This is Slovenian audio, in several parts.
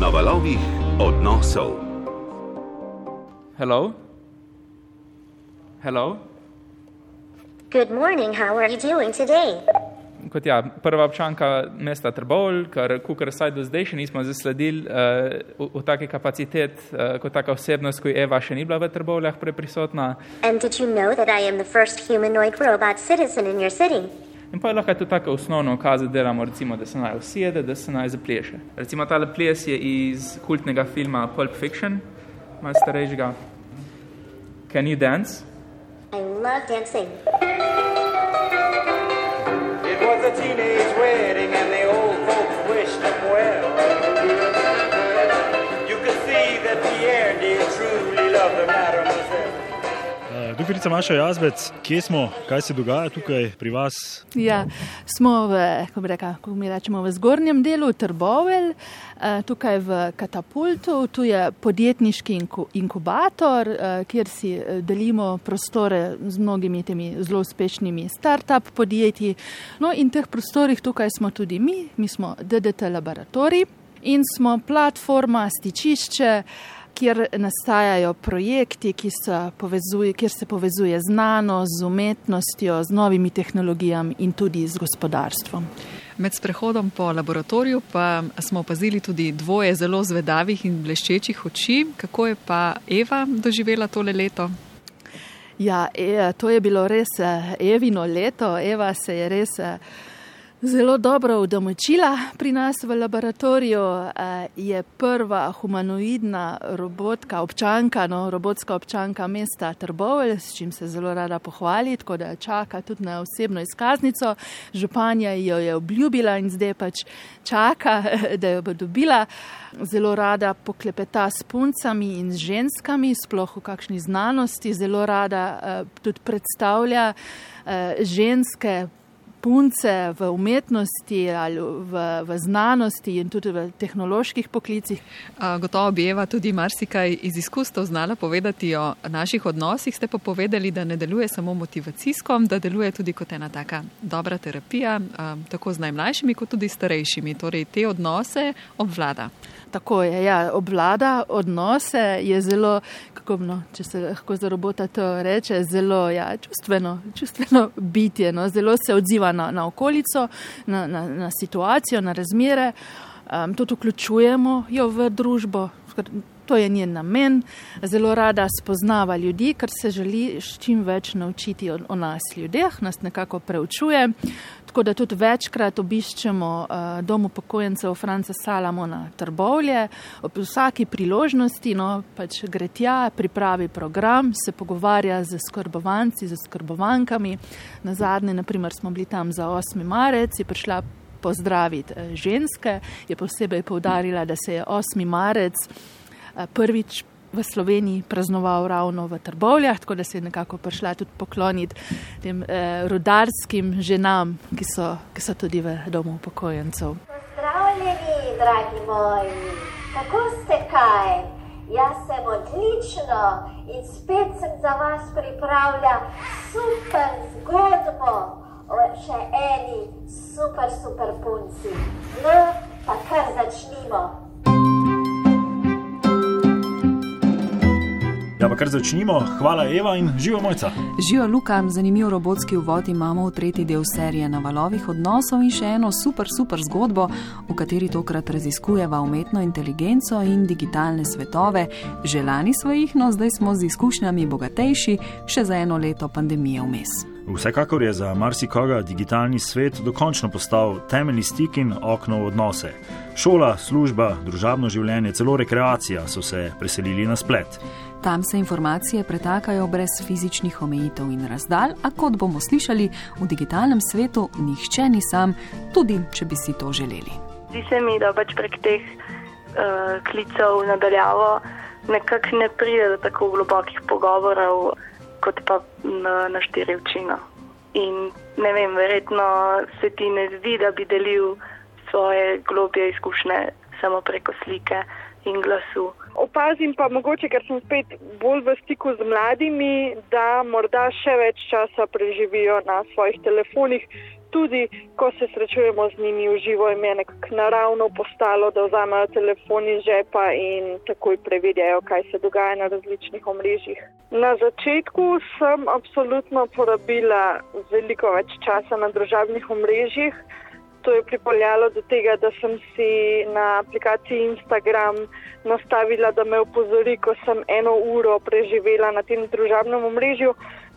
na valovih odnosov. Hello? Hello? Good morning. How are you doing today? Kot ja, prva občanka mesta Trbovl, kar kukar saj do zdaj še nismo zasledili uh, v, v taki kapacitet, uh, kot taka osebnost, ko Eva še ni bila v Trbovljah preprisotna. And did you know that I am the first humanoid robot citizen in your city? In pa je lahko tudi tako osnovno ukaz, da delamo, recimo, da se naj usede, da se naj zapleše. Recimo tale ples je iz kultnega filma Pulp Fiction, malo starejšega. Can you dance? I love dancing. It was a teenage wedding and the old folks wished him well. You could see that Pierre did truly love the mademoiselle. Doktorica Maša Jazbec, kje smo, kaj se dogaja tukaj pri vas? Ja, smo v, kako bi rekla, kako mi rečemo, v zgornjem delu Trbovelj, eh, tukaj v Katapultu, tu je podjetniški inku- inkubator, eh, kjer si eh, delimo prostore z mnogimi temi zelo uspešnimi start-up podjetji. No in teh prostorih tukaj smo tudi mi, mi smo DDT laboratorij in smo platforma, stičišče, kjer nastajajo projekti, se povezuje, kjer se povezuje znanost z umetnostjo, z novimi tehnologijami in tudi z gospodarstvom. Med sprehodom po laboratoriju pa smo opazili tudi dvoje zelo zvedavih in bleščečih oči. Kako je pa Eva doživela tole leto? Ja, e, to je bilo res eh, Evino leto. Eva se je res eh, zelo dobro udomačila pri nas v laboratoriju. Eh, Je prva humanoidna robotka, občanka, no, robotska občanka mesta Trbovelj, s čim se zelo rada pohvali, tako da čaka tudi na osebno izkaznico. Županja jo je obljubila in zdaj pač čaka, da jo bo dobila. Zelo rada poklepeta s puncami in z ženskami, sploh v kakšni znanosti, zelo rada uh, tudi predstavlja uh, ženske punce v umetnosti ali v, v znanosti in tudi v tehnoloških poklicih. A, Gotovo bi Eva tudi marsikaj iz izkustev znala povedati o naših odnosih, ste pa povedali, da ne deluje samo motivacijsko, da deluje tudi kot ena taka dobra terapija, a, tako z najmlajšimi, kot tudi starejšimi. Torej, te odnose obvlada. Tako je, ja, obvlada odnose, je zelo, kako no, če se lahko za robota to reče, zelo ja, čustveno, čustveno bitje, no, zelo se odziva na, na okolico, na, na, na situacijo, na razmere. Um, tudi vključujemo jo v družbo, to je njen namen. Zelo rada spoznava ljudi, ker se želi čim več naučiti o, o nas, ljudeh, nas nekako preučuje. Tako da tudi večkrat obiščemo uh, dom upokojencev Franca Salamona Trbovlje, ob vsaki priložnosti no, pač gre tja, pripravi program, se pogovarja z skrbovanci, z skrbovankami. Na zadnje, naprimer, smo bili tam za 8. marec, je prišla pozdraviti eh, ženske, je posebej povdarila, da se je 8. marec eh, prvič v Sloveniji praznoval ravno v Trbovljah, tako da se je nekako prišla tudi pokloniti tem eh, rudarskim ženam, ki so, ki so tudi v domu upokojencev. Pozdravljeni, dragi moji, kako ste kaj? Jaz sem odlično in spet sem za vas pripravila super zgodbo o še eni super, super punci. No, pa kar začnimo. Ja, pa kar začnimo. Hvala Eva in živo mojca. Živijo Luka, zanimiv robotski uvod imamo v tretji del serije na valovih odnosov in še eno super, super zgodbo, v kateri tokrat raziskujeva umetno inteligenco in digitalne svetove. Želani smo jih, no zdaj smo z izkušnjami bogatejši, še za eno leto pandemije vmes. Vsekakor je za marsikoga digitalni svet dokončno postal temeljni stik in okno v odnose. Šola, služba, družabno življenje, celo rekreacija so se preselili na splet. Tam se informacije pretakajo brez fizičnih omejitev in razdalj, a kot bomo slišali, v digitalnem svetu nihče ni sam, tudi če bi si to želeli. Zdi se mi, da pač prek teh uh, klicev nadaljavo nekako ne pride do tako globokih pogovorov, kot pa na, na štiri oči. no. In ne vem, verjetno se ti ne zdi, da bi delil svoje globje izkušnje samo preko slike in glasu. Opazim pa mogoče, ker sem spet bolj v stiku z mladimi, da morda še več časa preživijo na svojih telefonih. tudi, ko se srečujemo z njimi v živo, jim je nekako naravno postalo, da vzamejo telefon iz žepa in takoj preverjajo, kaj se dogaja na različnih omrežjih. Na začetku sem absolutno porabila veliko več časa na družabnih omrežjih. To je pripeljalo do tega, da sem si na aplikaciji Instagram nastavila, da me opozori, ko sem eno uro preživela na tem družabnem omrežju.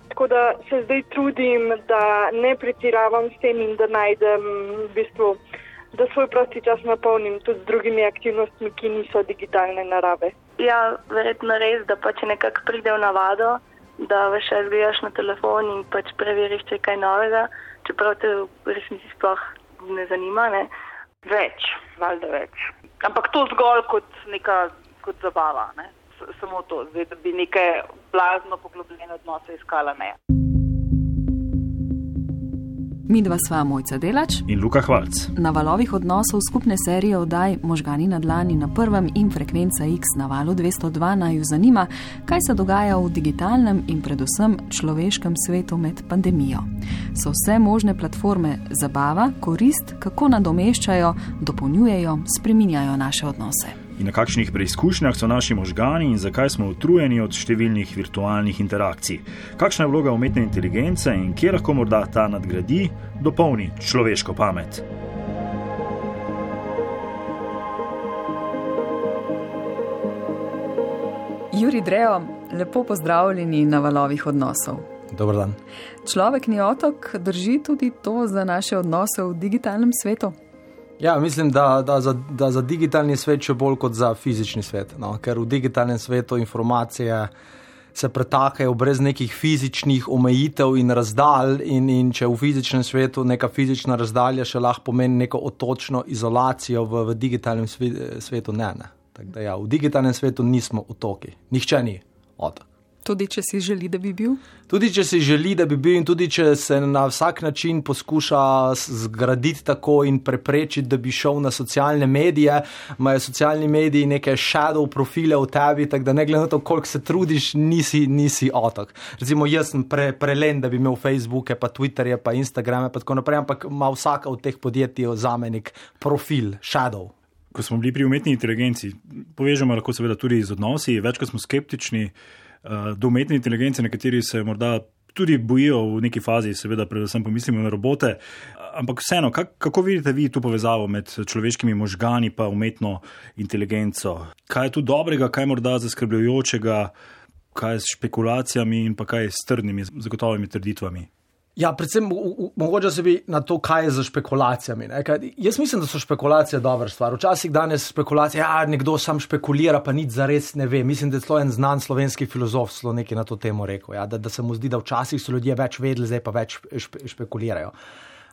Tako da se zdaj trudim, da ne pretiravam s tem in da najdem v bistvu, da svoj prosti čas napolnim tudi z drugimi aktivnostmi, ki niso digitalne narave. Ja, verjetno res, da pač nekako pride v navado, da veš, gledaš na telefon in pač preveriš, če je kaj novega, čeprav te v resnici sploh ne zanima. Ne? Več, valjda več. Ampak to zgolj kot neka kot zabava. Ne? Samo to, zdaj, da bi neke blazno poglobljene odnose iskala ne. Mi dva sva Mojca Delač in Luka Hvalc. Na valovih odnosov skupne serije oddaj Možgani na dlani na prvem in frekvenca X na valu 202 naju zanima, kaj se dogaja v digitalnem in predvsem človeškem svetu med pandemijo. So vse možne platforme zabava, korist, kako nadomeščajo, dopolnjujejo, spreminjajo naše odnose in na kakšnih preizkušnjah so naši možgani in zakaj smo utrujeni od številnih virtualnih interakcij. Kakšna je vloga umetne inteligence in kje lahko morda ta nadgradi, dopolni človeško pamet. Juri Drejo, lepo pozdravljeni na valovih odnosov. Dobr dan. Človek ni otok, drži tudi to za naše odnose v digitalnem svetu. Ja, mislim, da, da, za, da za digitalni svet še bolj kot za fizični svet. No? Ker v digitalnem svetu informacije se pretakajo brez nekih fizičnih omejitev in razdalj, in, in če v fizičnem svetu neka fizična razdalja še lahko pomeni neko otočno izolacijo, v, v digitalnem svetu ne. ne. Da, ja, v digitalnem svetu nismo otoki, nihče ni otok. Tudi če si želi, da bi bil? Tudi če si želi, da bi bil, in tudi če se na vsak način poskuša zgraditi tako in preprečiti, da bi šel na socialne medije, imajo socialni mediji neke shadow profile v tebi, tako da ne glede na to, koliko se trudiš, nisi, nisi otok. Recimo, jaz sem pre, prelen, da bi imel Facebooke, pa Twitterje, pa Instagrame, pa tako naprej, ampak ima vsaka od teh podjetij za me nek profil, shadow. Ko smo bili pri umetni inteligenci, povežemo lahko seveda tudi z odnosi, večkrat smo skeptični. Eh, do umetne inteligence, nekateri se morda tudi bojijo v neki fazi, seveda, predvsem pomislimo na robote. Ampak vseeno, kak, kako vidite vi to povezavo med človeškimi možgani in umetno inteligenco? Kaj je tu dobrega, kaj je morda zaskrbljujočega, kaj je s špekulacijami in pa kaj je s trdnimi, zagotovimi trditvami? Ja, predvsem mogoče se bi na to, kaj je za špekulacijami. Jaz mislim, da so špekulacije dobra stvar. Včasih danes špekulacije, da ja, nekdo sam špekulira, pa nič zares ne ve. Mislim, da je celo en znan slovenski filozof zelo nekaj na to temo rekel. Ja, da, da se mu zdi, da včasih so ljudje več vedeli, zdaj pa več špe, špekulirajo.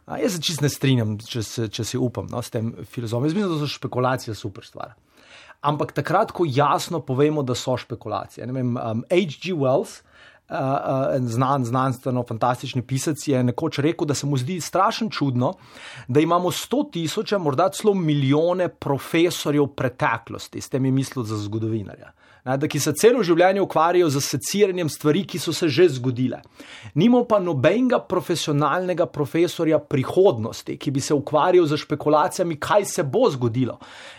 A jaz se čist ne strinjam, če, se, če si upam no, s tem filozofom. Jaz mislim, da so špekulacije super stvar. Ampak takrat, ko jasno povemo, da so špekulacije. Vem, um, H.G. Wells znan, znanstveno, fantastični pisec je nekoč rekel, da se mu zdi strašno čudno, da imamo sto tisoče, morda celo milijone profesorjev preteklosti, s tem je mislil za zgodovinarja. Da, ki se celo življenje ukvarjajo z seciranjem stvari, ki so se že zgodile. Nimo pa nobenega profesionalnega profesorja prihodnosti, ki bi se ukvarjal z špekulacijami, kaj se bo zgodilo.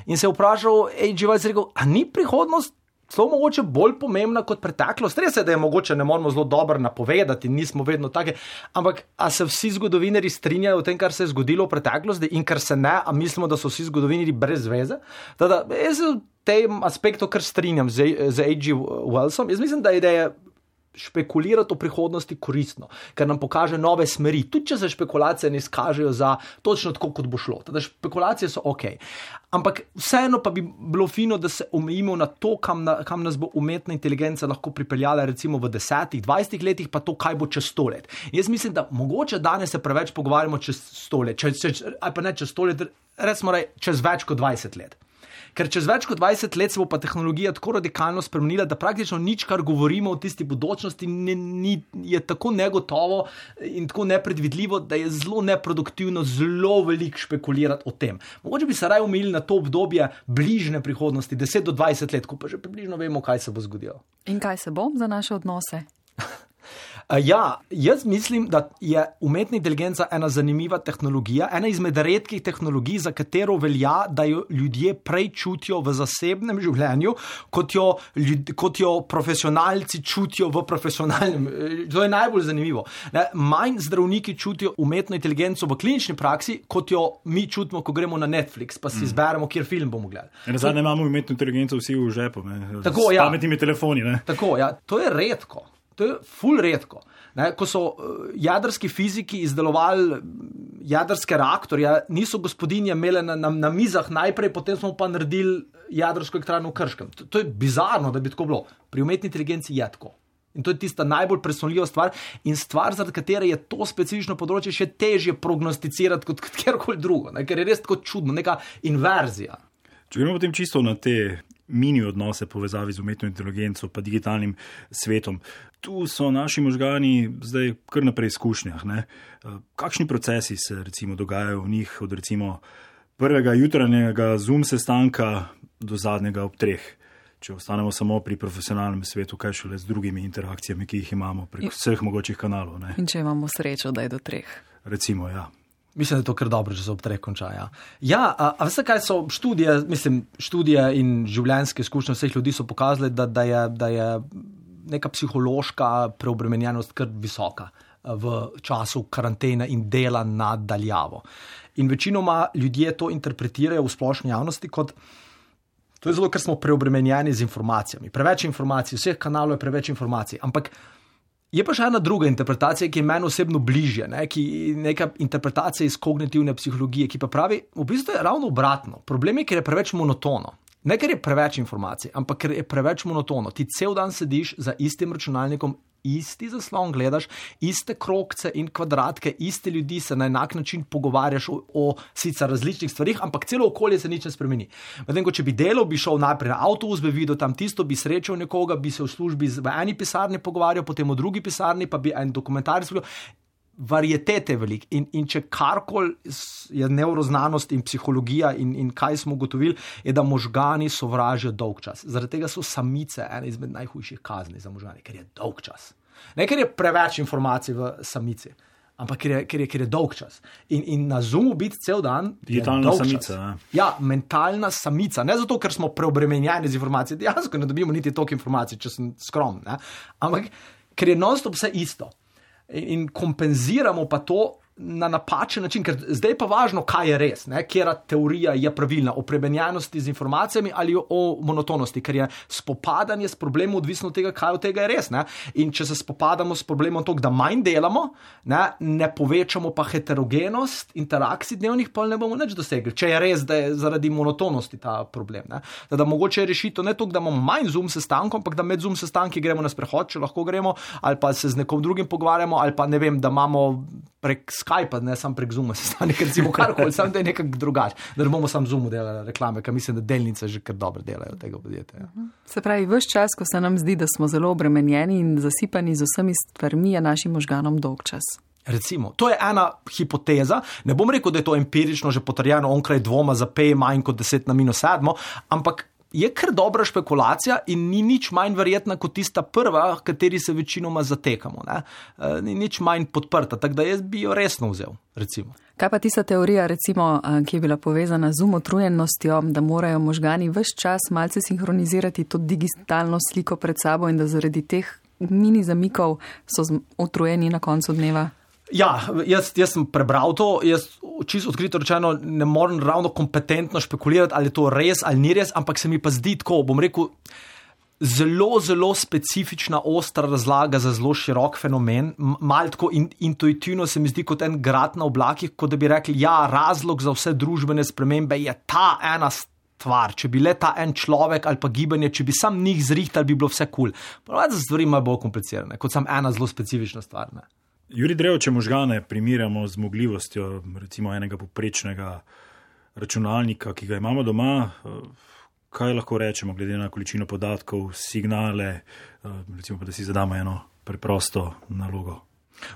In se je vprašal, hej, živalj, rekel, a ni prihodnost zelo mogoče bolj pomembna kot preteklost. Res je, da je mogoče ne moramo zelo dobro napovedati, nismo vedno taki, ampak a se vsi zgodovinari strinjajo o tem, kar se je zgodilo v preteklosti in kar se ne, a mislimo, da so vsi zgodovinari brez veze. Tada, jaz v tem aspektu kar strinjam z, z A.G. Wellsom. Jaz mislim, da je ideja špekulirati o prihodnosti koristno, ker nam pokaže nove smeri, tudi če se špekulacije ne izkažejo za točno tako, kot bo šlo. Teda špekulacije so ok. Ampak vseeno pa bi bilo fino, da se omejimo na to, kam, na, kam nas bo umetna inteligenca lahko pripeljala, recimo v desetih, dvajsetih letih, pa to, kaj bo čez sto let. Jaz mislim, da mogoče danes se preveč pogovarjamo čez sto let, če, če, ali pa ne čez sto let, recimo čez več kot dvajset let ker čez več kot 20 let se bo pa tehnologija tako radikalno spremenila, da praktično nič, kar govorimo o tisti budučnosti, ne, ni, je tako negotovo in tako nepredvidljivo, da je zelo neproduktivno, zelo veliko špekulirati o tem. Mogoče bi se raje umili na to obdobje bližnje prihodnosti, 10 do 20 let, ko pa že približno vemo, kaj se bo zgodilo. In kaj se bo za naše odnose? Uh, ja, jaz mislim, da je umetna inteligenca ena zanimiva tehnologija, ena izmed redkih tehnologij, za katero velja, da jo ljudje prej čutijo v zasebnem življenju, kot jo, ljud, kot jo profesionalci čutijo v profesionalnem. eh, To je najbolj zanimivo. Ne, manj zdravniki čutijo umetno inteligenco v klinični praksi, kot jo mi čutimo, ko gremo na Netflix, pa si Mm. izberemo, kjer film bomo gledali. Na zadnje imamo umetno inteligenco vsi v žepu, ne, Tako, s ja. pametnimi telefoni. Ne. Tako, ja, to je redko, to je ful redko. Ne, ko so uh, jedrski fiziki izdelovali mm, jedrske reaktorje, niso gospodinje imele na, na, na mizah najprej, potem smo pa naredili jedrsko elektrarno v Krškem. To, to je bizarno, da bi tako bilo. Pri umetni inteligenci je tako. In to je tista najbolj presunljiva stvar, in stvar, zaradi katere je to specifično področje še težje prognosticirati kot kjerkoli drugo, ne? ker je res tako čudno, neka inverzija. Če gremo potem čisto na te mini odnose povezavi z umetno inteligenco in digitalnim svetom, tu so naši možgani zdaj kar na preizkušnjah. Ne? Eh, Kakšni procesi se recimo dogajajo v njih od recimo prvega jutranjega zoom sestanka do zadnjega ob treh? Če ostanemo samo pri profesionalnem svetu, kaj šele z drugimi interakcijami, ki jih imamo prek vseh mogočih kanalov. Ne? In če imamo srečo, da je do treh. Recimo, ja. Mislim, da je to kar dobro, če se ob treh konča. Ja, ja a, a veste, kaj so študije, mislim, študije in življenjske izkušnje vseh ljudi so pokazale, da, da, je, da je neka psihološka preobremenjenost kar visoka a, v času karantene in dela nadaljavo. In večinoma ljudje to interpretirajo v splošni javnosti kot. To je zelo, ker smo preobremenjeni z informacijami. Preveč informacij, vseh kanalov je preveč informacij. Ampak je pa še ena druga interpretacija, ki je meni osebno bližje, ne? ki je neka interpretacija iz kognitivne psihologije, ki pa pravi, v bistvu je ravno obratno. Problem je, ker je preveč monotono. Ne, ker je preveč informacij, ampak ker je preveč monotono. Ti cel dan sediš za istim računalnikom, isti zaslon gledaš, iste krokce in kvadratke, iste ljudi se na enak način pogovarjaš o, o sicer različnih stvarih, ampak celo okolje se nič ne spremeni. Medtem ko če bi delal, bi šel najprej na avtobus, bi videl tam tisto, bi srečal nekoga, bi se v službi v eni pisarni pogovarjal, potem v drugi pisarni, pa bi en dokumentarec videl. Varietete je velik. In, in če karkoli je neuroznanost in psihologija, in, in kaj smo ugotovili, je, da možgani sovražijo dolg čas. Zaradi tega so samice ena izmed najhujših kazni za možgane, ker je dolg čas. Ne ker je preveč informacij v samici, ampak ker je, ker je, ker je dolg čas. In, in na zumu biti cel dan. Digitalna samica, ja. Ja, mentalna samica. Ne zato, ker smo preobremenjeni z informacijami, dejansko ne dobimo niti toliko informacij, če sem skromen. ne. Ampak ker je non-stop vse isto. In, kompenziramo pa to na napačen način, ker zdaj je pa važno, kaj je res, ne? kera teorija je pravilna, o premenjenosti z informacijami ali o monotonosti, ker je spopadanje s problemom odvisno od tega, kaj od tega je res. Ne? In če se spopadamo s problemom to, da manj delamo, ne, ne povečamo pa heterogenost interakcij dnevnih, pa ne bomo nič dosegli. Če je res, da je zaradi monotonosti ta problem. Ne? Da, da mogoče je rešitev ne to, da imamo manj zoom sestankov, ampak da med zoom sestanki gremo na sprehod, če lahko gremo, ali pa se z nekom drugim pogovarjamo, ali pa ne vem, da imamo prek Skypa, ne samo prek Zooma, sestanek, recimo karkoli, samo da je nekako drugače. Da ne bomo samo Zoomu delali reklame, ker mislim, da delnice že kar dobro delajo tega podjetja. Ja. Se pravi, vse čas, ko se nam zdi, da smo zelo obremenjeni in zasipani z vsemi stvarmi, je našim možganom dolg čas. Recimo, to je ena hipoteza. Ne bom rekel, da je to empirično že potrjeno, onkraj dvoma za P manj kot 10 na minus 7, ampak je kar dobra špekulacija in ni nič manj verjetna kot tista prva, kateri se večinoma zatekamo. Ne? E, Ni nič manj podprta, tako da jaz bi jo resno vzel. Recimo. Kaj pa tista teorija, recimo, a, ki je bila povezana z umotrujenostjo, da morajo možgani vse čas malce sinhronizirati to digitalno sliko pred sabo in da zaradi teh mini zamikov so utrujeni na koncu dneva? Ja, jaz, jaz sem prebral to, jaz čisto odkrito rečeno ne morem ravno kompetentno špekulirati, ali je to res ali ni res, ampak se mi pa zdi tako, bom rekel, zelo, zelo specifična, ostra razlaga za zelo širok fenomen. M- Mal tako in, intuitivno se mi zdi kot en grad na oblakih, kot da bi rekli, ja, razlog za vse družbene spremembe je ta ena stvar. Če bi le ta en človek ali pa gibanje, če bi sam njih zrihtali, bi bilo vse kul. Cool. Pravno so stvari malo bolj komplicirane, kot sam ena zelo specifična stvar. Ne. Juri Drev, če možgane primerjamo z zmogljivostjo recimo enega poprečnega računalnika, ki ga imamo doma, kaj lahko rečemo glede na količino podatkov, signale, recimo pa da si zadamo eno preprosto nalogo.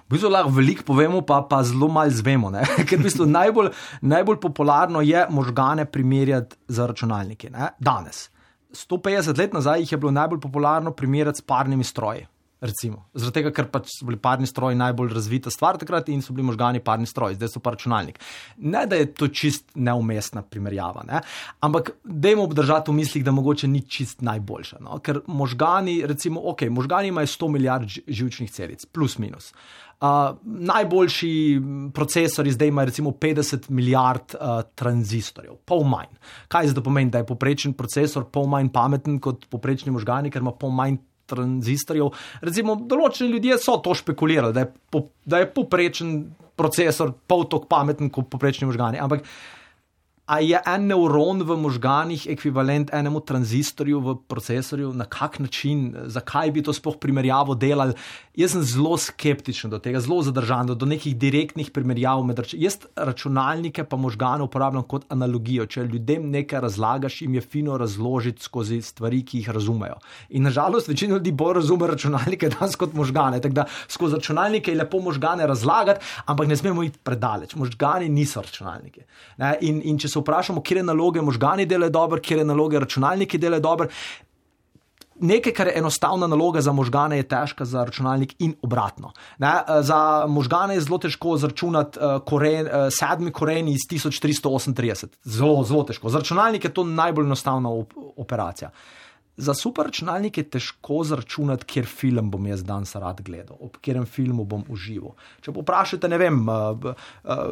V bistvu lahko veliko povemo, pa, pa zelo malo zvemo. Ker v bistvu najbolj, najbolj popularno je možgane primerjati z računalniki. Ne? Danes. 150 let nazaj jih je bilo najbolj popularno primerjati s parnimi stroji. Recimo. Zaradi tega, ker pač so bili parni stroji najbolj razvita stvar takrat in so bili možgani parni stroji, zdaj so pa računalnik. Ne, da je to čist neumestna primerjava, ne? ampak dajmo obdržati v mislih, da mogoče ni čist najboljša. No? Ker možgani, recimo, ok, možgani imajo 100 milijard ži- živčnih celic, plus minus. Uh, najboljši procesori zdaj imajo recimo 50 milijard uh, tranzistorjev, pol manj. Kaj zdaj pomeni, da je poprečen procesor pol manj pameten kot poprečni možgani, ker ima pol manj tranzistorjev. Recimo, določeni ljudje so to špekulirali, da je, po, da je poprečen procesor pol toliko pameten kot poprečni možgani. Ampak A je en nevron v možganih ekvivalent enemu tranzistorju v procesorju, na kak način, zakaj bi to sploh primerjavo delali? Jaz sem zelo skeptičen do tega, zelo zadržan do, do nekih direktnih primerjav med. Jaz računalnike pa možgane uporabljam kot analogijo. Če ljudem nekaj razlagaš, jim je fino razložiti skozi stvari, ki jih razumejo. In nažalost, večina ljudi bolj razume računalnike danes kot možgane. Tako da skozi računalnike je lepo možgane razlagati, ampak ne smemo iti predaleč. Možgani niso računalniki. Ne? In, in če se vprašamo, kje naloge možgani delajo dobro, kje naloge računalniki delajo dobro. Nekaj, kar je enostavna naloga za možgane, je težka za računalnik in obratno. Ne? Za možgane je zelo težko zračunati uh, koren, uh, sedmi koren iz 1338. Zelo, zelo težko. Za računalnik je to najbolj enostavna op operacija. Za superračunalnik je težko zračunati, kjer film bom jaz danes rad gledal, ob katerem filmu bom užival. Če vprašate, ne vem, uh, uh,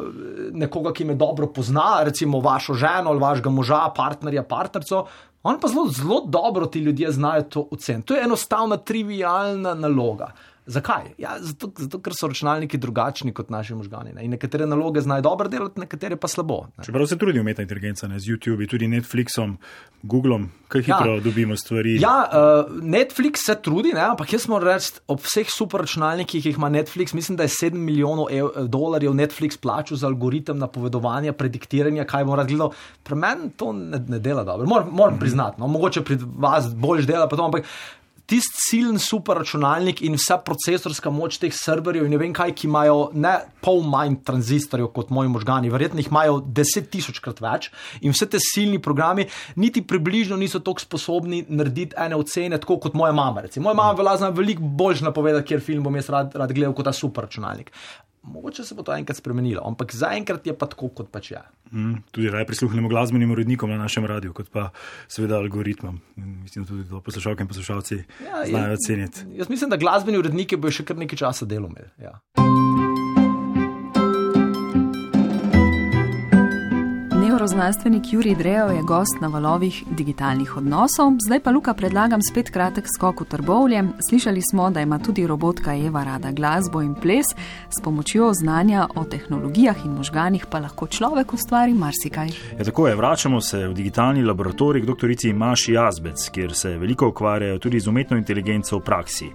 nekoga, ki me dobro pozna, recimo vašo ženo ali vašega moža, partnerja, partnerco, on pa zelo, zelo dobro ti ljudje znajo to oceniti. To je enostavna, trivialna naloga. Zakaj? Ja, zato, zato, ker so računalniki drugačni kot naši možgani. Ne? In nekatere naloge znajo dobro delati, nekatere pa slabo. Ne? Čeprav se trudi umetna inteligenca ne? z YouTube, tudi Netflixom, Googlom, kaj hitro ja. dobimo stvari. Ja, uh, Netflix se trudi, ne? ampak jaz moram reči, ob vseh superračunalnikih, ki jih ima Netflix, mislim, da je 7 milijonov ev, dolarjev Netflix plačal za algoritem napovedovanja, prediktiranja, kaj bo rad gledal. Pri meni to ne, ne dela dobro. Moram, moram priznati, no? mogoče pri vas bolj dela, pa to, ampak tisti silen superračunalnik in vsa procesorska moč teh serverjev in ne vem kaj, ki imajo ne pol manj tranzistorjev kot moji možgani, verjetno jih imajo deset tisočkrat več in vse te silni programi niti približno niso tako sposobni narediti ene ocene, tako kot moja mama. Recimo. Moja mama velja zna veliko bolj napovedati, kjer film bom jaz rad, rad gledal kot ta superračunalnik. Mogoče se bo to enkrat spremenilo, ampak zaenkrat je pa tako, kot pač je. Mm, tudi raje prisluhnemo glasbenim urednikom na našem radiju, kot pa seveda algoritmom. Mislim, da tudi to poslušalke in poslušalci ja, znajo oceniti. Jaz mislim, da glasbeni uredniki bojo še kar nekaj časa delali. Ja. Neuroznanstvenik Juri Drejo je gost na valovih digitalnih odnosov. Zdaj pa Luka predlagam spet kratek skok v trbovlje. Slišali smo, da ima tudi robotka Eva rada glasbo in ples. S pomočjo znanja o tehnologijah in možganih pa lahko človek ustvari marsikaj. Ja, tako je, vračamo se v digitalni laboratorij k doktorici Maši Jazbec, kjer se veliko ukvarjajo tudi z umetno inteligenco v praksi.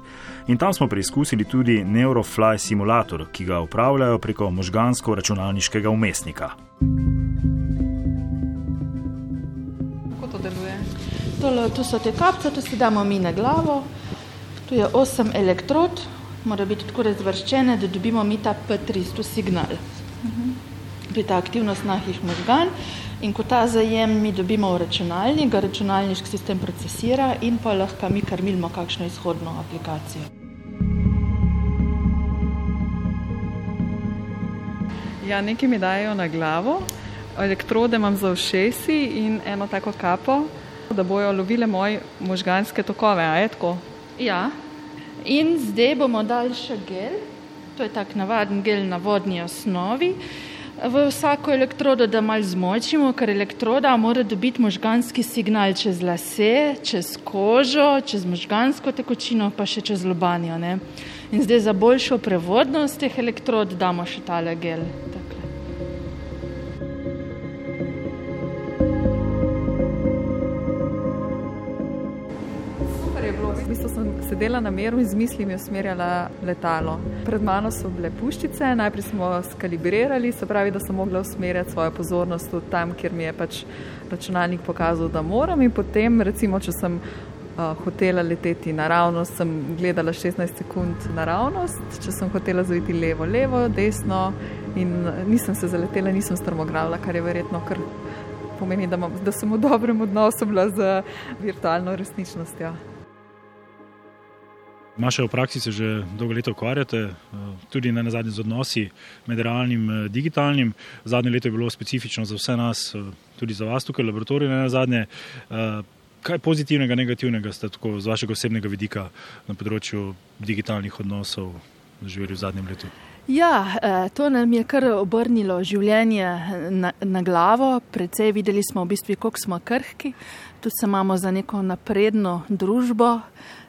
In tam smo preizkusili tudi Neurofly simulator, ki ga upravljajo preko možgansko-računalniškega umestnika. Tole, tu so te kapce, tu si damo mi na glavo. Tu je osem elektrod, mora biti tako razvrščene, da dobimo mi ta P300 signal. Pri ta aktivnost naših možgan. In ko ta zajem mi dobimo v računalnik, ga računalniški sistem procesira in pa lahko mi karmilimo kakšno izhodno aplikacijo. Ja, nekaj mi dajo na glavo, elektrode imam za ušesi in eno tako kapo, da bojo lovile moje možganske tokove, a je tako? Ja. In zdaj bomo dali še gel, to je tak navaden gel na vodni osnovi. V vsako elektrodo, da malo zmočimo, ker elektroda mora dobiti možganski signal čez lase, čez kožo, čez možgansko tekočino, pa še čez lobanjo. Ne? In zdaj za boljšo prevodnost teh elektrod damo še tale gel. Takle. Sedela na meru in z mislimi usmerjala letalo. Pred mano so bile puščice, najprej smo skalibrirali, se pravi, da sem mogla usmerjati svojo pozornost tudi tam, kjer mi je pač računalnik pokazal, da moram in potem, recimo, če sem uh, hotela leteti naravnost, sem gledala 16 sekund naravnost, če sem hotela zaviti levo, levo, desno in nisem se zaletela, nisem strmoglavila, kar je verjetno kar pomeni, da, mam, da sem v dobrem odnosu bila z virtualno resničnostjo. Maša, v praksi se že dolgo leta ukvarjate, eh, tudi na zadnje z odnosi med realnim in digitalnim. Zadnje leto je bilo specifično za vse nas, tudi za vas tukaj v laboratoriju na zadnje. Kaj pozitivnega, negativnega ste tako z vašega osebnega vidika na področju digitalnih odnosov doživeli v zadnjem letu? Ja, to nam je kar obrnilo življenje na, na glavo. Predvsej videli smo v bistvu, koliko smo krhki. Tu se imamo za neko napredno družbo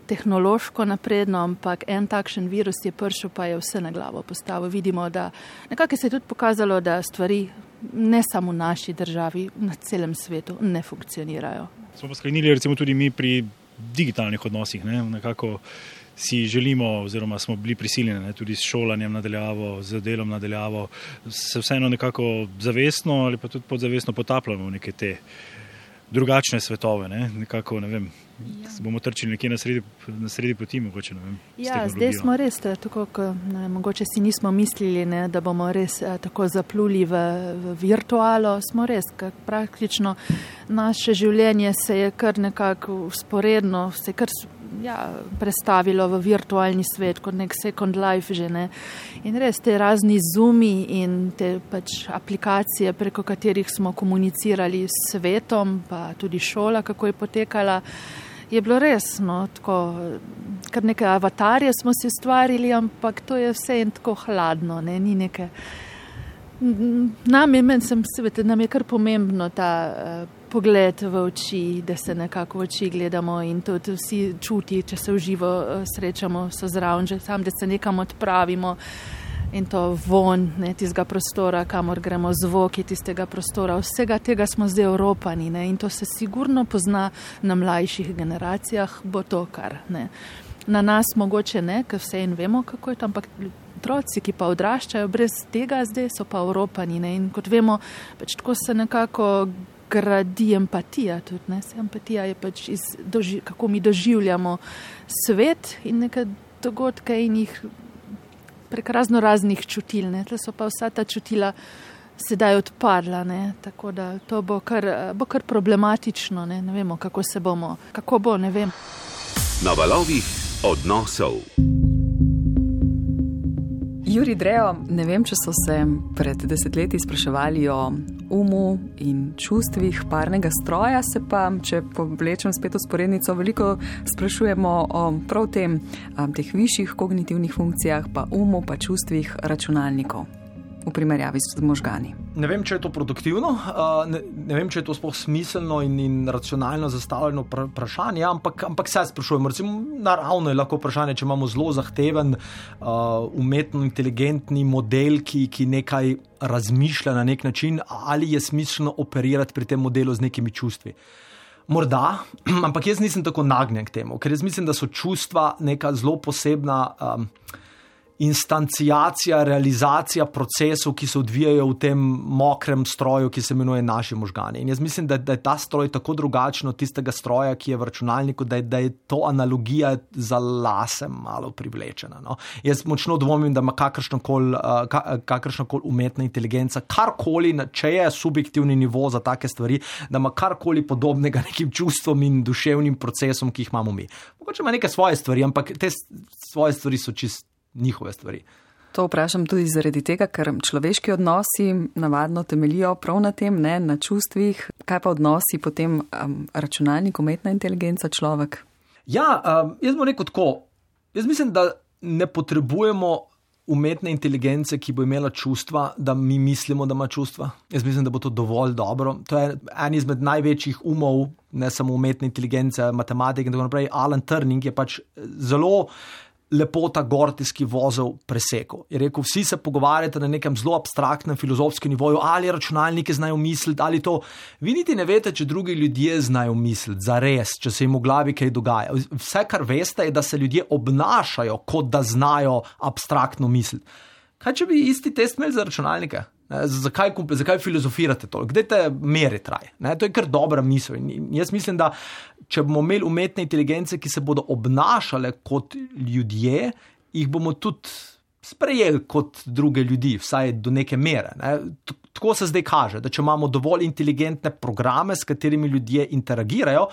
tehnološko napredno, ampak en takšen virus je prišel, pa je vse na glavo postavil. Vidimo, da nekako se je tudi pokazalo, da stvari ne samo v naši državi, na celem svetu ne funkcionirajo. Smo pa sklenili, recimo tudi mi pri digitalnih odnosih, ne? nekako si želimo, oziroma smo bili prisiljeni tudi s šolanjem nadaljavo, z delom nadaljavo, se vseeno nekako zavestno ali pa tudi podzavestno potapljamo v neke te drugačne svetove. Ne? Nekako, ne vem, ja. bomo trčili nekje na sredi, na sredi poti. Mogoče, vem, ja, zdaj smo res tako, kot mogoče si nismo mislili, ne, da bomo res a, tako zapluli v, v virtualo. Smo res, praktično naše življenje se je kar nekako usporedno, se je kar ja, prestavilo v virtualni svet, kot nek second life že ne. In res te razni zumi in te pač aplikacije, preko katerih smo komunicirali s svetom, pa tudi šola, kako je potekala, je bilo res, no, tako, kar neke avatarje smo si ustvarili, ampak to je vse in tako hladno, ne, ni neke. Nam je, meni sem, seveda, nam je kar pomembno ta uh, pogled v oči, da se nekako v oči gledamo in to vsi čuti, če se v živo uh, srečamo, so zraven, že sam, da se nekam odpravimo in to von ne, tistega prostora, kamor gremo, zvoki tistega prostora. Vsega tega smo zdaj Evropani ne, in to se sigurno pozna na mlajših generacijah, bo to kar. Ne. Na nas mogoče ne, ker vse in vemo, kako je to, ampak otroci, ki pa odraščajo brez tega, zdaj so pa Evropani. Ne? In kot vemo, pač tako se nekako gradi empatija. Tudi, ne? Empatija je pač iz, doži, kako mi doživljamo svet in neke dogodke in jih prek razno raznih čutil. Ne? To so pa vsa ta čutila. Sedaj odpadla, ne? tako da to bo kar, bo kar problematično. Ne? ne vemo, kako se bomo, kako bo. Na valovih odnosov. Juri Drejo, ne vem, če so se pred desetletji spraševali o umu in čustvih parnega stroja, se pa, če povlečem spet usporednico, veliko sprašujemo o prav tem, teh višjih kognitivnih funkcijah, pa umu, pa čustvih računalnikov v primerjavi s možgani. Ne vem, če je to produktivno, ne, ne vem, če je to sploh smiselno in, in racionalno zastavljeno vprašanje, ampak, ampak se sprašujem. Recimo, naravno je lahko vprašanje, če imamo zelo zahteven, uh, umetno inteligentni model, ki, ki nekaj razmišlja na nek način, ali je smiselno operirati pri tem modelu z nekimi čustvi. Morda, ampak jaz nisem tako nagnjen k temu, ker jaz mislim, da so čustva neka zelo posebna. Um, instancijacija, realizacija procesov, ki se odvijajo v tem mokrem stroju, ki se imenuje naši možgani. In jaz mislim, da, da je ta stroj tako drugačen od tistega stroja, ki je v računalniku, da je, da je to analogija za lasem malo privlečena. No? Jaz močno dvomim, da ima kakršnokoli uh, kakršnokol umetna inteligenca, karkoli, če je subjektivni nivo za take stvari, da ima karkoli podobnega nekim čustvom in duševnim procesom, ki jih imamo mi. Mogoče ima neke svoje stvari, ampak te svoje stvari so čist njihove stvari. To vprašam tudi zaradi tega, ker človeški odnosi navadno temelijo prav na tem, ne, na čustvih. Kaj pa odnosi potem um, računalnik, umetna inteligenca, človek? Ja, um, jaz bom rekel tako. Jaz mislim, da ne potrebujemo umetne inteligence, ki bo imela čustva, da mi mislimo, da ima čustva. Jaz mislim, da bo to dovolj dobro. To je en izmed največjih umov, ne samo umetne inteligence, matematike in tako naprej. Alan Turing je pač zelo lepota gordijski vozel presekal. Je rekel, vsi se pogovarjate na nekem zelo abstraktnem filozofskem nivoju, ali računalniki znajo misliti, ali to. Vi niti ne veste, če drugi ljudje znajo misliti, za res, če se jim v glavi kaj dogaja. Vse, kar veste, je, da se ljudje obnašajo, kot da znajo abstraktno misliti. Kaj, če bi isti test imeli za računalnike? Zakaj, zakaj filozofirate to? Kde te mere traje? To je kar dobra misel. In jaz mislim, da če bomo imeli umetne inteligence, ki se bodo obnašale kot ljudje, jih bomo tudi sprejeli kot druge ljudi, vsaj do neke mere. Ne? Tako se zdaj kaže, da če imamo dovolj inteligentne programe, s katerimi ljudje interagirajo,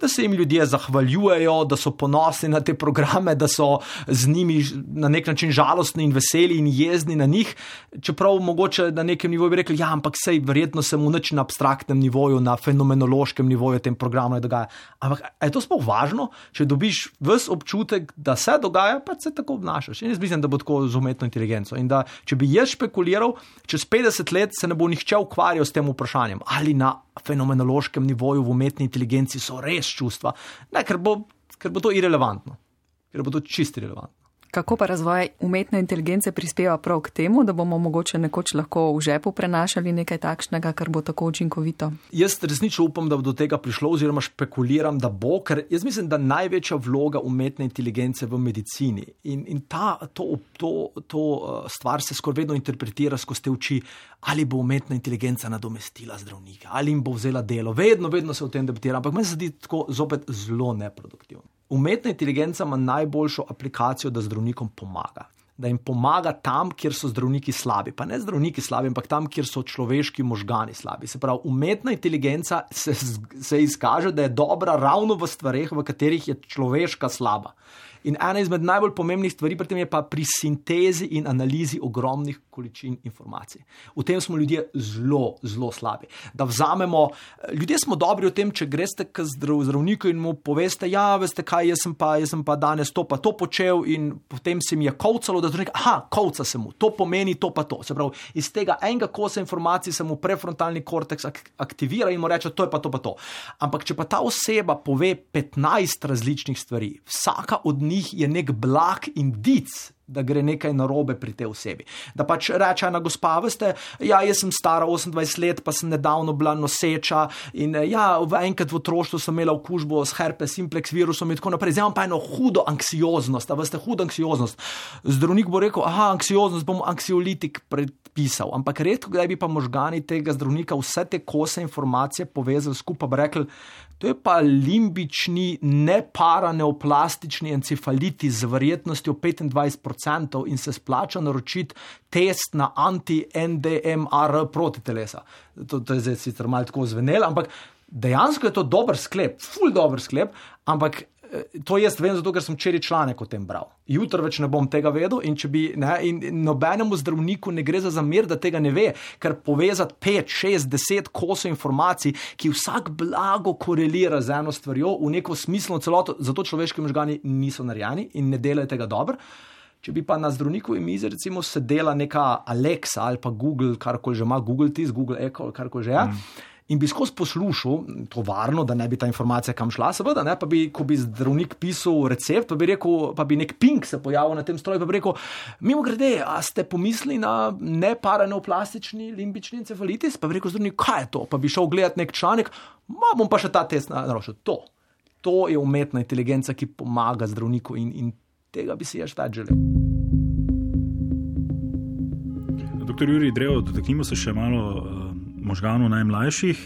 da se jim ljudje zahvaljujejo, da so ponosni na te programe, da so z njimi na nek način žalostni in veseli in jezni na njih. Čeprav mogoče na nekem nivoju bi rekli, ja, ampak sej verjetno se mu nič na abstraktnem nivoju, na fenomenološkem nivoju tem programu ne dogaja. Ampak je to sploh važno, če dobiš ves občutek, da se dogaja, pa se tako obnašaš. In jaz mislim, da bo tako z umetno inteligenco. In da če bi jaz špekuliral, čez 50 let se ne bo nihče ukvarjal s tem vprašanjem, ali na fenomenološkem nivoju v umetni inteligenci so res čustva, ne, ker, bo, ker bo to irrelevantno, ker bo to čisto irrelevantno. Kako pa razvoj umetne inteligence prispeva prav k temu, da bomo mogoče nekoč lahko v žepu prenašali nekaj takšnega, kar bo tako učinkovito? Jaz resnično upam, da bo do tega prišlo, oziroma špekuliram, da bo, ker jaz mislim, da največja vloga umetne inteligence v medicini in, in ta, to, to, to uh, stvar se skoraj vedno interpretira skozi te oči, ali bo umetna inteligenca nadomestila zdravnike, ali jim bo vzela delo. Vedno, vedno se o tem debatira, ampak meni se zdi tako zopet zelo neproduktivno. Umetna inteligenca ima najboljšo aplikacijo, da zdravnikom pomaga. Da jim pomaga tam, kjer so zdravniki slabi. Pa ne zdravniki slabi, ampak tam, kjer so človeški možgani slabi. Se pravi, umetna inteligenca se, se izkaže, da je dobra ravno v stvareh, v katerih je človeška slaba. In ena izmed najbolj pomembnih stvari pri tem je pa pri sintezi in analizi ogromnih količin informacij. V tem smo ljudje zelo, zelo slabi. Da vzamemo, ljudje smo dobri v tem, če greste k zdrav, zdravniku in mu poveste, ja, veste kaj, jaz sem, pa, jaz sem pa danes to pa to počel in potem se mi je kovcalo, da zdravnik, aha, kovca se mu, to pomeni to pa to. Se pravi, iz tega enega kosa informacij se mu prefrontalni korteks ak aktivira in mu reče, to je pa to pa to. Ampak če pa ta oseba pove 15 različnih stvari, vsaka od njih njih je nek blag indic, da gre nekaj narobe pri tej osebi. Da pač reče ena gospa, veste, ja, jaz sem stara 28 let, pa sem nedavno bila noseča in ja, v enkrat v otroštvu sem imela okužbo s herpes simplex virusom in tako naprej. Zdaj imam pa eno hudo anksioznost, a veste, hudo anksioznost. Zdravnik bo rekel, aha, anksioznost bom anksiolitik predpisal, ampak redko kdaj bi pa možgani tega zdravnika vse te kose informacije povezali skupaj, pa rekli, To je pa limbični, neparaneoplastični encefalitis z verjetnostjo 25% in se splača naročiti test na anti-NDMR proti telesa. To, to je zdaj sicer malo tako zvenelo, ampak dejansko je to dober sklep, ful dober sklep, ampak to jaz vem, zato ker sem včeraj članek o tem bral. Jutri več ne bom tega vedel, in, bi, ne, in nobenemu zdravniku ne gre za zamer, da tega ne ve, ker povezati 5, 6, 10 kosov informacij, ki vsak blago korelira z eno stvarjo v neko smiselno celoto, zato človeški možgani niso narejeni in ne delajo tega dobro. Če bi pa na zdravnikovi mizi recimo sedela neka Alexa ali pa Google, karkoli že ima, Google Tis, Google Echo, karkoli že je. Mm in bi skozi poslušal, to varno, da ne bi ta informacija kam šla, seveda, ne, pa bi, ko bi zdravnik pisal recept, pa bi rekel, pa bi nek ping se pojavil na tem stroju, pa bi rekel, mimo grede, a ste pomislili na neparaneoplastični limbični encefalitis, pa bi rekel zdravnik, kaj je to, pa bi šel gledati nek članek, ma bom pa še ta test naročil. To, to je umetna inteligenca, ki pomaga zdravniku in, in tega bi si jaz več želel. Doktor Juri Drevo, dotaknimo se še malo. Možganov najmlajših,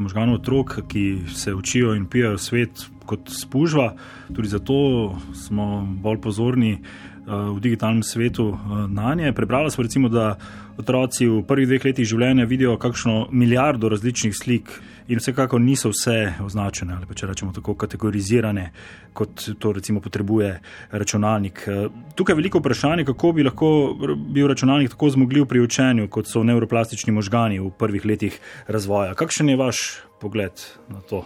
možganov otrok, ki se učijo in pijajo svet kot spužva. Tudi zato smo bolj pozorni eh, v digitalnem svetu eh, na nje. Prebrala smo, recimo, da otroci v prvih dveh letih življenja vidijo kakšno milijardo različnih slik in vsekakor niso vse označene ali pa če rečemo tako kategorizirane, kot to recimo potrebuje računalnik. Tukaj je veliko vprašanje, kako bi lahko bil računalnik tako zmogljiv pri učenju, kot so neuroplastični možgani v prvih letih razvoja. Kakšen je vaš pogled na to?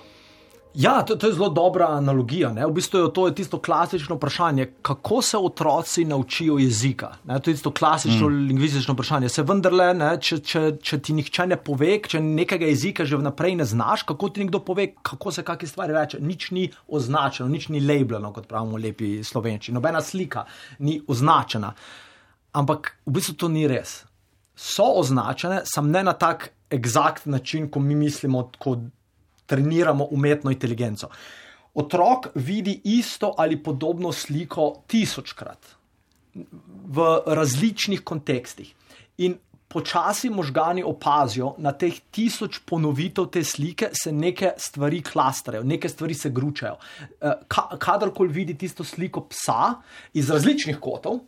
Ja, to, to je zelo dobra analogija. Ne? V bistvu je to je tisto klasično vprašanje, kako se otroci naučijo jezika. Ne? To je tisto klasično mm. lingvistično vprašanje. Se vendarle, ne, če, če, če ti nihče ne pove, če nekega jezika že vnaprej ne znaš, kako ti nekdo pove, kako se kakšne stvari reče. Nič ni označeno, nič ni labljeno, kot pravimo lepi slovenči. Nobena slika ni označena. Ampak v bistvu to ni res. So označene, sam ne na tak eksakt način, kot mi mislimo, kot treniramo umetno inteligenco. Otrok vidi isto ali podobno sliko tisočkrat v različnih kontekstih. In počasi možgani opazijo, na teh tisoč ponovitev te slike se neke stvari klastrajo, neke stvari se gručajo. Eh, kadarkoli vidi tisto sliko psa iz različnih kotov,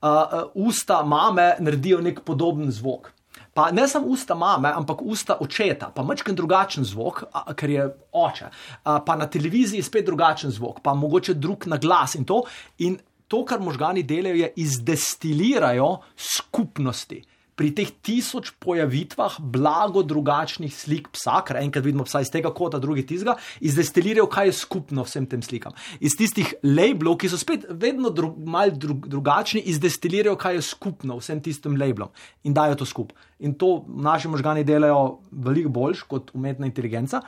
uh, usta mame naredijo nek podoben zvok. Pa ne samo usta mame, ampak usta očeta, pa mačken drugačen zvok, a, ker je oče. A, pa na televiziji spet drugačen zvok, pa mogoče drug na glas in to. In to, kar možgani delajo, je izdestilirajo skupnosti. Pri teh tisoč pojavitvah blago drugačnih slik psa, ker enkrat vidimo psa iz tega kota, drugi tizga, izdestilirajo, kaj je skupno vsem tem slikam. Iz tistih labelov, ki so spet vedno dru, mal dru, drugačni, izdestilirajo, kaj je skupno vsem tistim labelom in dajo to skupaj. In to naši možgani delajo veliko boljš kot umetna inteligenca.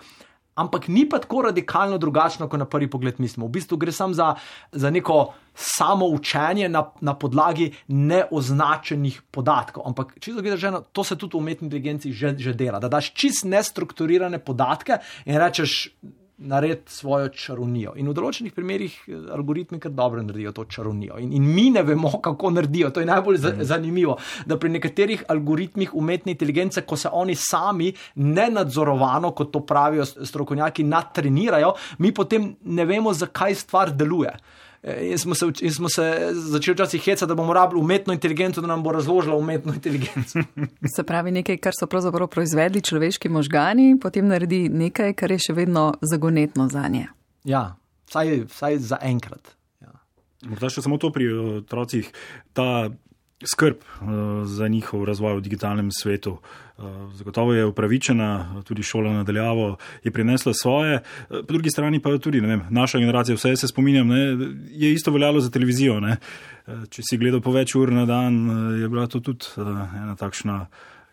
Ampak ni pa tako radikalno drugačno, kot na prvi pogled mislimo. V bistvu gre samo za, za neko samo učenje na, na podlagi neoznačenih podatkov. Ampak, če rečeno, to se tudi v umetni inteligenci že, že dela. Da daš čist nestrukturirane podatke in rečeš, naredi svojo čarovnijo. In v določenih primerjih algoritmi kar dobro naredijo to čarovnijo. In, in mi ne vemo, kako naredijo. To je najbolj mm. zanimivo. Da pri nekaterih algoritmih umetne inteligence, ko se oni sami nenadzorovano, kot to pravijo strokovnjaki, natrenirajo, mi potem ne vemo, zakaj stvar deluje. In smo se, in smo se začeli včasih hecati, da bomo rabili umetno inteligenco, da nam bo razložila umetno inteligenco. Se pravi, nekaj, kar so pravzaprav proizvedli človeški možgani, potem naredi nekaj, kar je še vedno zagonetno za nje. Ja, vsaj, vsaj za enkrat. Ja. Morda še samo to pri otrocih, ta skrb uh, za njihov razvoj v digitalnem svetu. Uh, zagotovo je upravičena, tudi šola nadaljavo je prinesla svoje, uh, po drugi strani pa tudi vem, naša generacija, vse se spominjam, ne, je isto veljalo za televizijo. Ne. Če si gledal po več ur na dan, je bila to tudi ena takšna.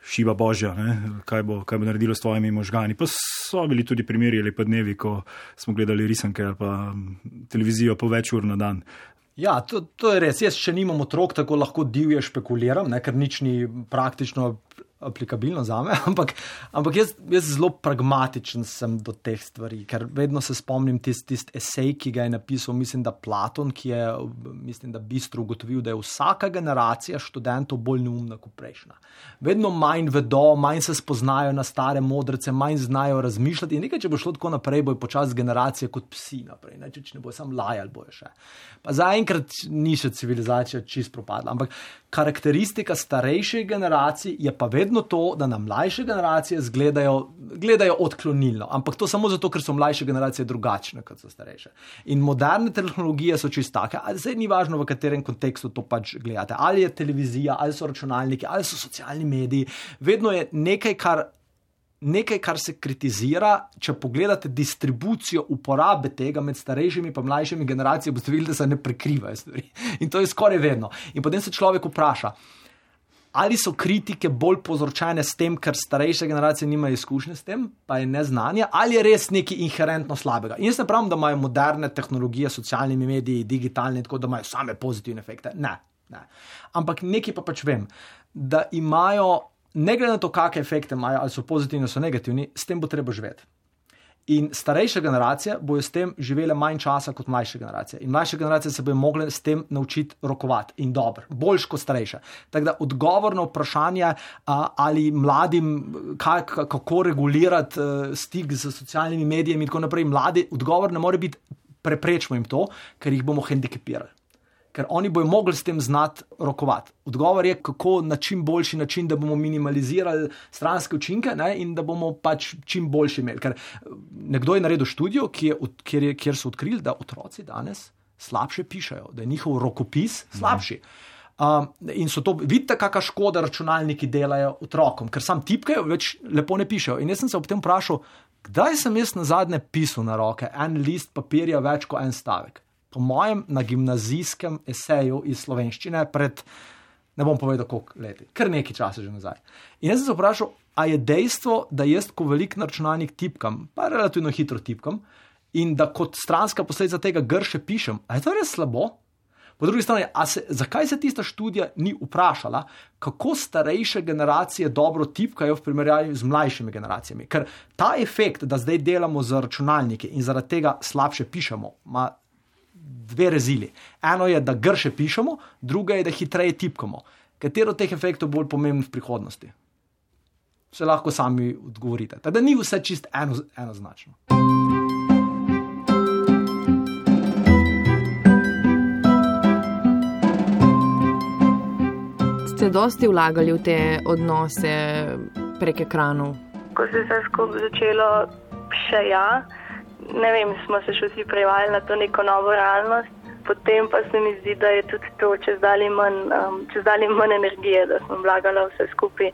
Šiva božja, ne? kaj bo, kaj bo naredilo s tvojimi možgani. Pa so bili tudi primeri ali pa dnevi, ko smo gledali risanke ali pa televizijo po več ur na dan. Ja, to, to je res. Jaz še nimam otrok, tako lahko divje špekuliram, ne, ker nič ni praktično aplikabilno za me, ampak, ampak jaz, jaz zelo pragmatičen sem do teh stvari, ker vedno se spomnim tisti tist esej, ki ga je napisal, mislim, da Platon, ki je, mislim, da bistro ugotovil, da je vsaka generacija študentov bolj neumna kot prejšnja. Vedno manj vedo, manj se spoznajo na stare modrece, manj znajo razmišljati in nekaj, če bo šlo tako naprej, bo počasi generacija kot psi naprej, ne, če ne bo sam lajal, bojo še. Pa zaenkrat ni še civilizacija čist propadla, ampak karakteristika starejših generacij je pa vedno to, da na mlajše generacije zgledajo, gledajo odklonilno. Ampak to samo zato, ker so mlajše generacije drugačne kot so starejše. In moderne tehnologije so čisto take, zdaj ni važno, v katerem kontekstu to pač gledate. Ali je televizija, ali so računalniki, ali so socialni mediji. Vedno je nekaj, kar. Nekaj, kar se kritizira, če pogledate distribucijo uporabe tega med starejšimi in mlajšimi generacijami, boste videli, da se ne prekrivajo stvari. In to je skoraj vedno. In potem se človek vpraša, ali so kritike bolj povzročene s tem, ker starejše generacije nimajo izkušnje s tem, pa je neznanje, ali je res nekaj inherentno slabega. In jaz ne pravim, da imajo moderne tehnologije, socialnimi mediji, digitalni, tako da imajo same pozitivne efekte. Ne, ne. Ampak nekaj pa pač vem, da imajo, ne glede na to, kakšne efekte imajo, ali so pozitivni ali so negativni, s tem bo treba živeti. In starejše generacije bodo s tem živele manj časa kot mlajše generacije. In mlajše generacije se bodo mogle s tem naučiti rokovati in dobro, boljš kot starejše. Tako da odgovor na vprašanje, ali mladim, kako regulirati stik z socialnimi mediji in tako naprej, mladi, odgovor ne more biti, preprečimo jim to, ker jih bomo hendikepirali ker oni bojo mogli s tem znati rokovati. Odgovor je, kako na čim boljši način, da bomo minimalizirali stranske učinke ne, in da bomo pač čim boljši imeli. Ker eh, nekdo je naredil študijo, kjer, je, kjer so odkrili, da otroci danes slabše pišajo, da je njihov rokopis slabši. Um, in so to, vidite, kakšna škoda računalniki delajo otrokom, ker sam tipkajo, več lepo ne pišejo. In jaz sem se ob tem vprašal, kdaj sem jaz na zadnje pisal na roke en list papirja več kot en stavek po mojem, na gimnazijskem eseju iz slovenščine pred, ne bom povedal, koliko leti, kar nekaj časa že nazaj. In jaz sem se vprašal, a je dejstvo, da jaz, ko velik računalnik tipkam, pa relativno hitro tipkam, in da kot stranska posledica tega grše pišem, a je to res slabo? Po drugi strani, se, zakaj se tista študija ni vprašala, kako starejše generacije dobro tipkajo v primerjavi z mlajšimi generacijami? Ker ta efekt, da zdaj delamo z računalniki in zaradi tega slabše pišemo, ima dve rezili. Eno je, da grše pišemo, druga je, da hitreje tipkamo. Katero od teh efektov je bolj pomemben v prihodnosti? Se lahko sami odgovorite. Tako da ni vse čist eno, enoznačno. Ste dosti vlagali v te odnose prek ekranov? Ko se je vse skupaj začelo, še ja. Ne vem, smo se še vsi privajali na to neko novo realnost. Potem pa se mi zdi, da je tudi to čez dalje manj, um, čez dalje manj energije, da smo vlagali vse skupaj,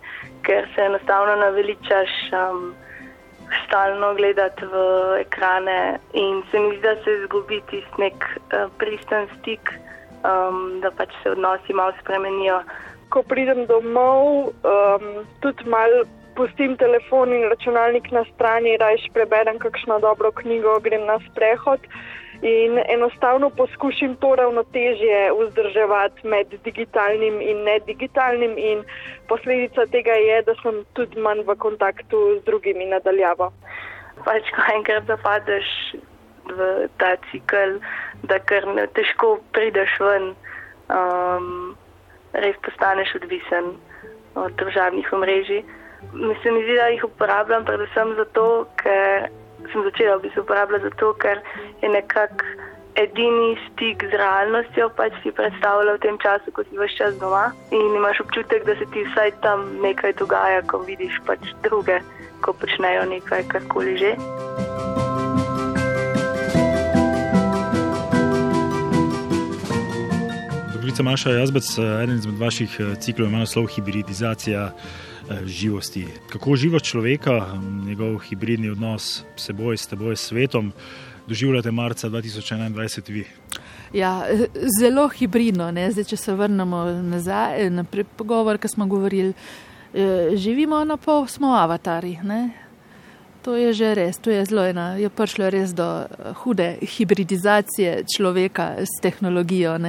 ker se enostavno naveličaš um, stalno gledati v ekrane in se mi zdi, da se izgubi tisti nek uh, pristen stik, um, da pač se odnosi malo spremenijo. Ko pridem domov, um, tudi malo pustim telefon in računalnik na strani, rajš preberem kakšno dobro knjigo, grem na sprehod in enostavno poskušam to ravnotežje vzdrževati med digitalnim in nedigitalnim, in posledica tega je, da sem tudi manj v kontaktu z drugimi nadaljavo. Pač, ko enkrat zapadeš v ta cikl, da kar ne težko prideš ven, um, res postaneš odvisen od državnih omrežij. Mislim, da jih uporabljam predvsem zato, ker sem začela v bistvu uporabljati zato, ker je nekako edini stik z realnostjo, pač si predstavlja v tem času, ko si vse čas doma in imaš občutek, da se ti vsaj tam nekaj dogaja, ko vidiš pač druge, ko počnejo nekaj, karkoli že. Maša Jazbec, eden izmed vaših eh, ciklov ima naslov hibridizacija. Eh, živosti. Kako živo človeka, njegov hibridni odnos s seboj, s teboj, s svetom, doživljate marca 2021 vi? Ja, zelo hibridno. Zdaj, če se vrnemo nazaj na pogovor, ki smo govorili, eh, živimo na pol, smo avatari. Ne? To je že res, to je zelo ena. Je prišlo res do eh, hude hibridizacije človeka s tehnologijo.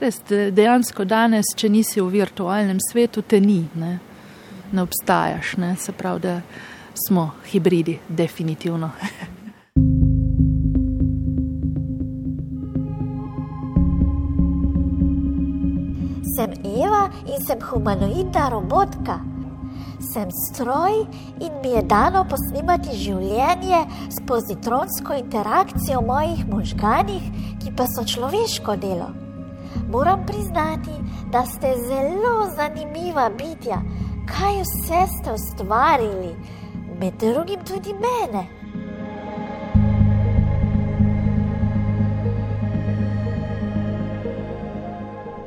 Res, dejansko danes, če nisi v virtualnem svetu, te ni. Ne? Ne obstajaš. Ne? Se pravi, da smo hibridi, definitivno. sem Eva in sem humanoidna robotka. Sem stroj in mi je dano posnemati življenje s pozitronsko interakcijo v mojih možganjih, ki pa so človeško delo. Moram priznati, da ste zelo zanimiva bitja, kaj vse ste ustvarili, med drugim tudi mene.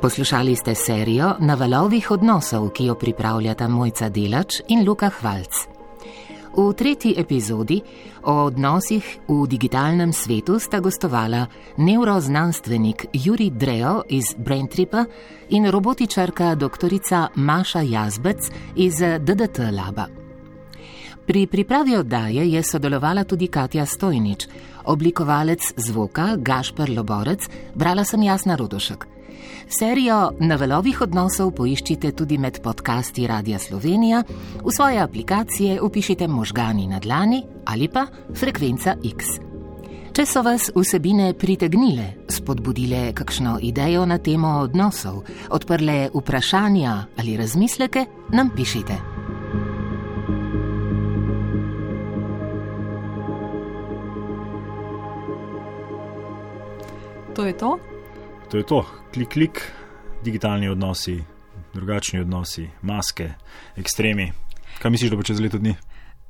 Poslušali ste serijo Na valovih odnosov, ki jo pripravljata Mojca Delač in Luka Hvalc. V tretji epizodi o odnosih v digitalnem svetu sta gostovala neuroznanstvenik Juri Dreo iz Braintripa in robotičarka dr. Maša Jazbec iz DDT Laba. Pri pripravi oddaje je sodelovala tudi Katja Stojnič, oblikovalec zvoka Gašpr Loborec, brala sem Jasna Rodošek. Serijo Na valovih odnosov poiščite tudi med podcasti Radia Slovenija, v svoje aplikacije upišite možgani na dlani ali pa frekvenca X. Če so vas vsebine pritegnile, spodbudile kakšno idejo na temo odnosov, odprle vprašanja ali razmisleke, nam pišite. To je to? To je to, klik, klik, digitalni odnosi, drugačni odnosi, maske, ekstremi. Kaj misliš, da bo čez leto dni?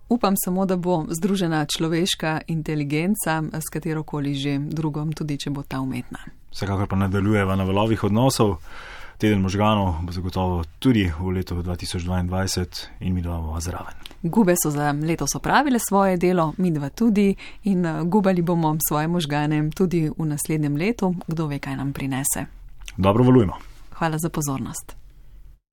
Upam samo, da bo združena človeška inteligenca s katero koli že drugom, tudi če bo ta umetna. Vsekakor pa nadaljujeva na valovih odnosov. Teden možganov bo zagotovo tudi v letu 2022 in mi dva bova zraven. Gube so za letos opravile svoje delo, mi dva tudi in eh, gubali bomo svoje možgane tudi v naslednjem letu, kdo ve, kaj nam prinese. Dobro volujmo. Hvala za pozornost.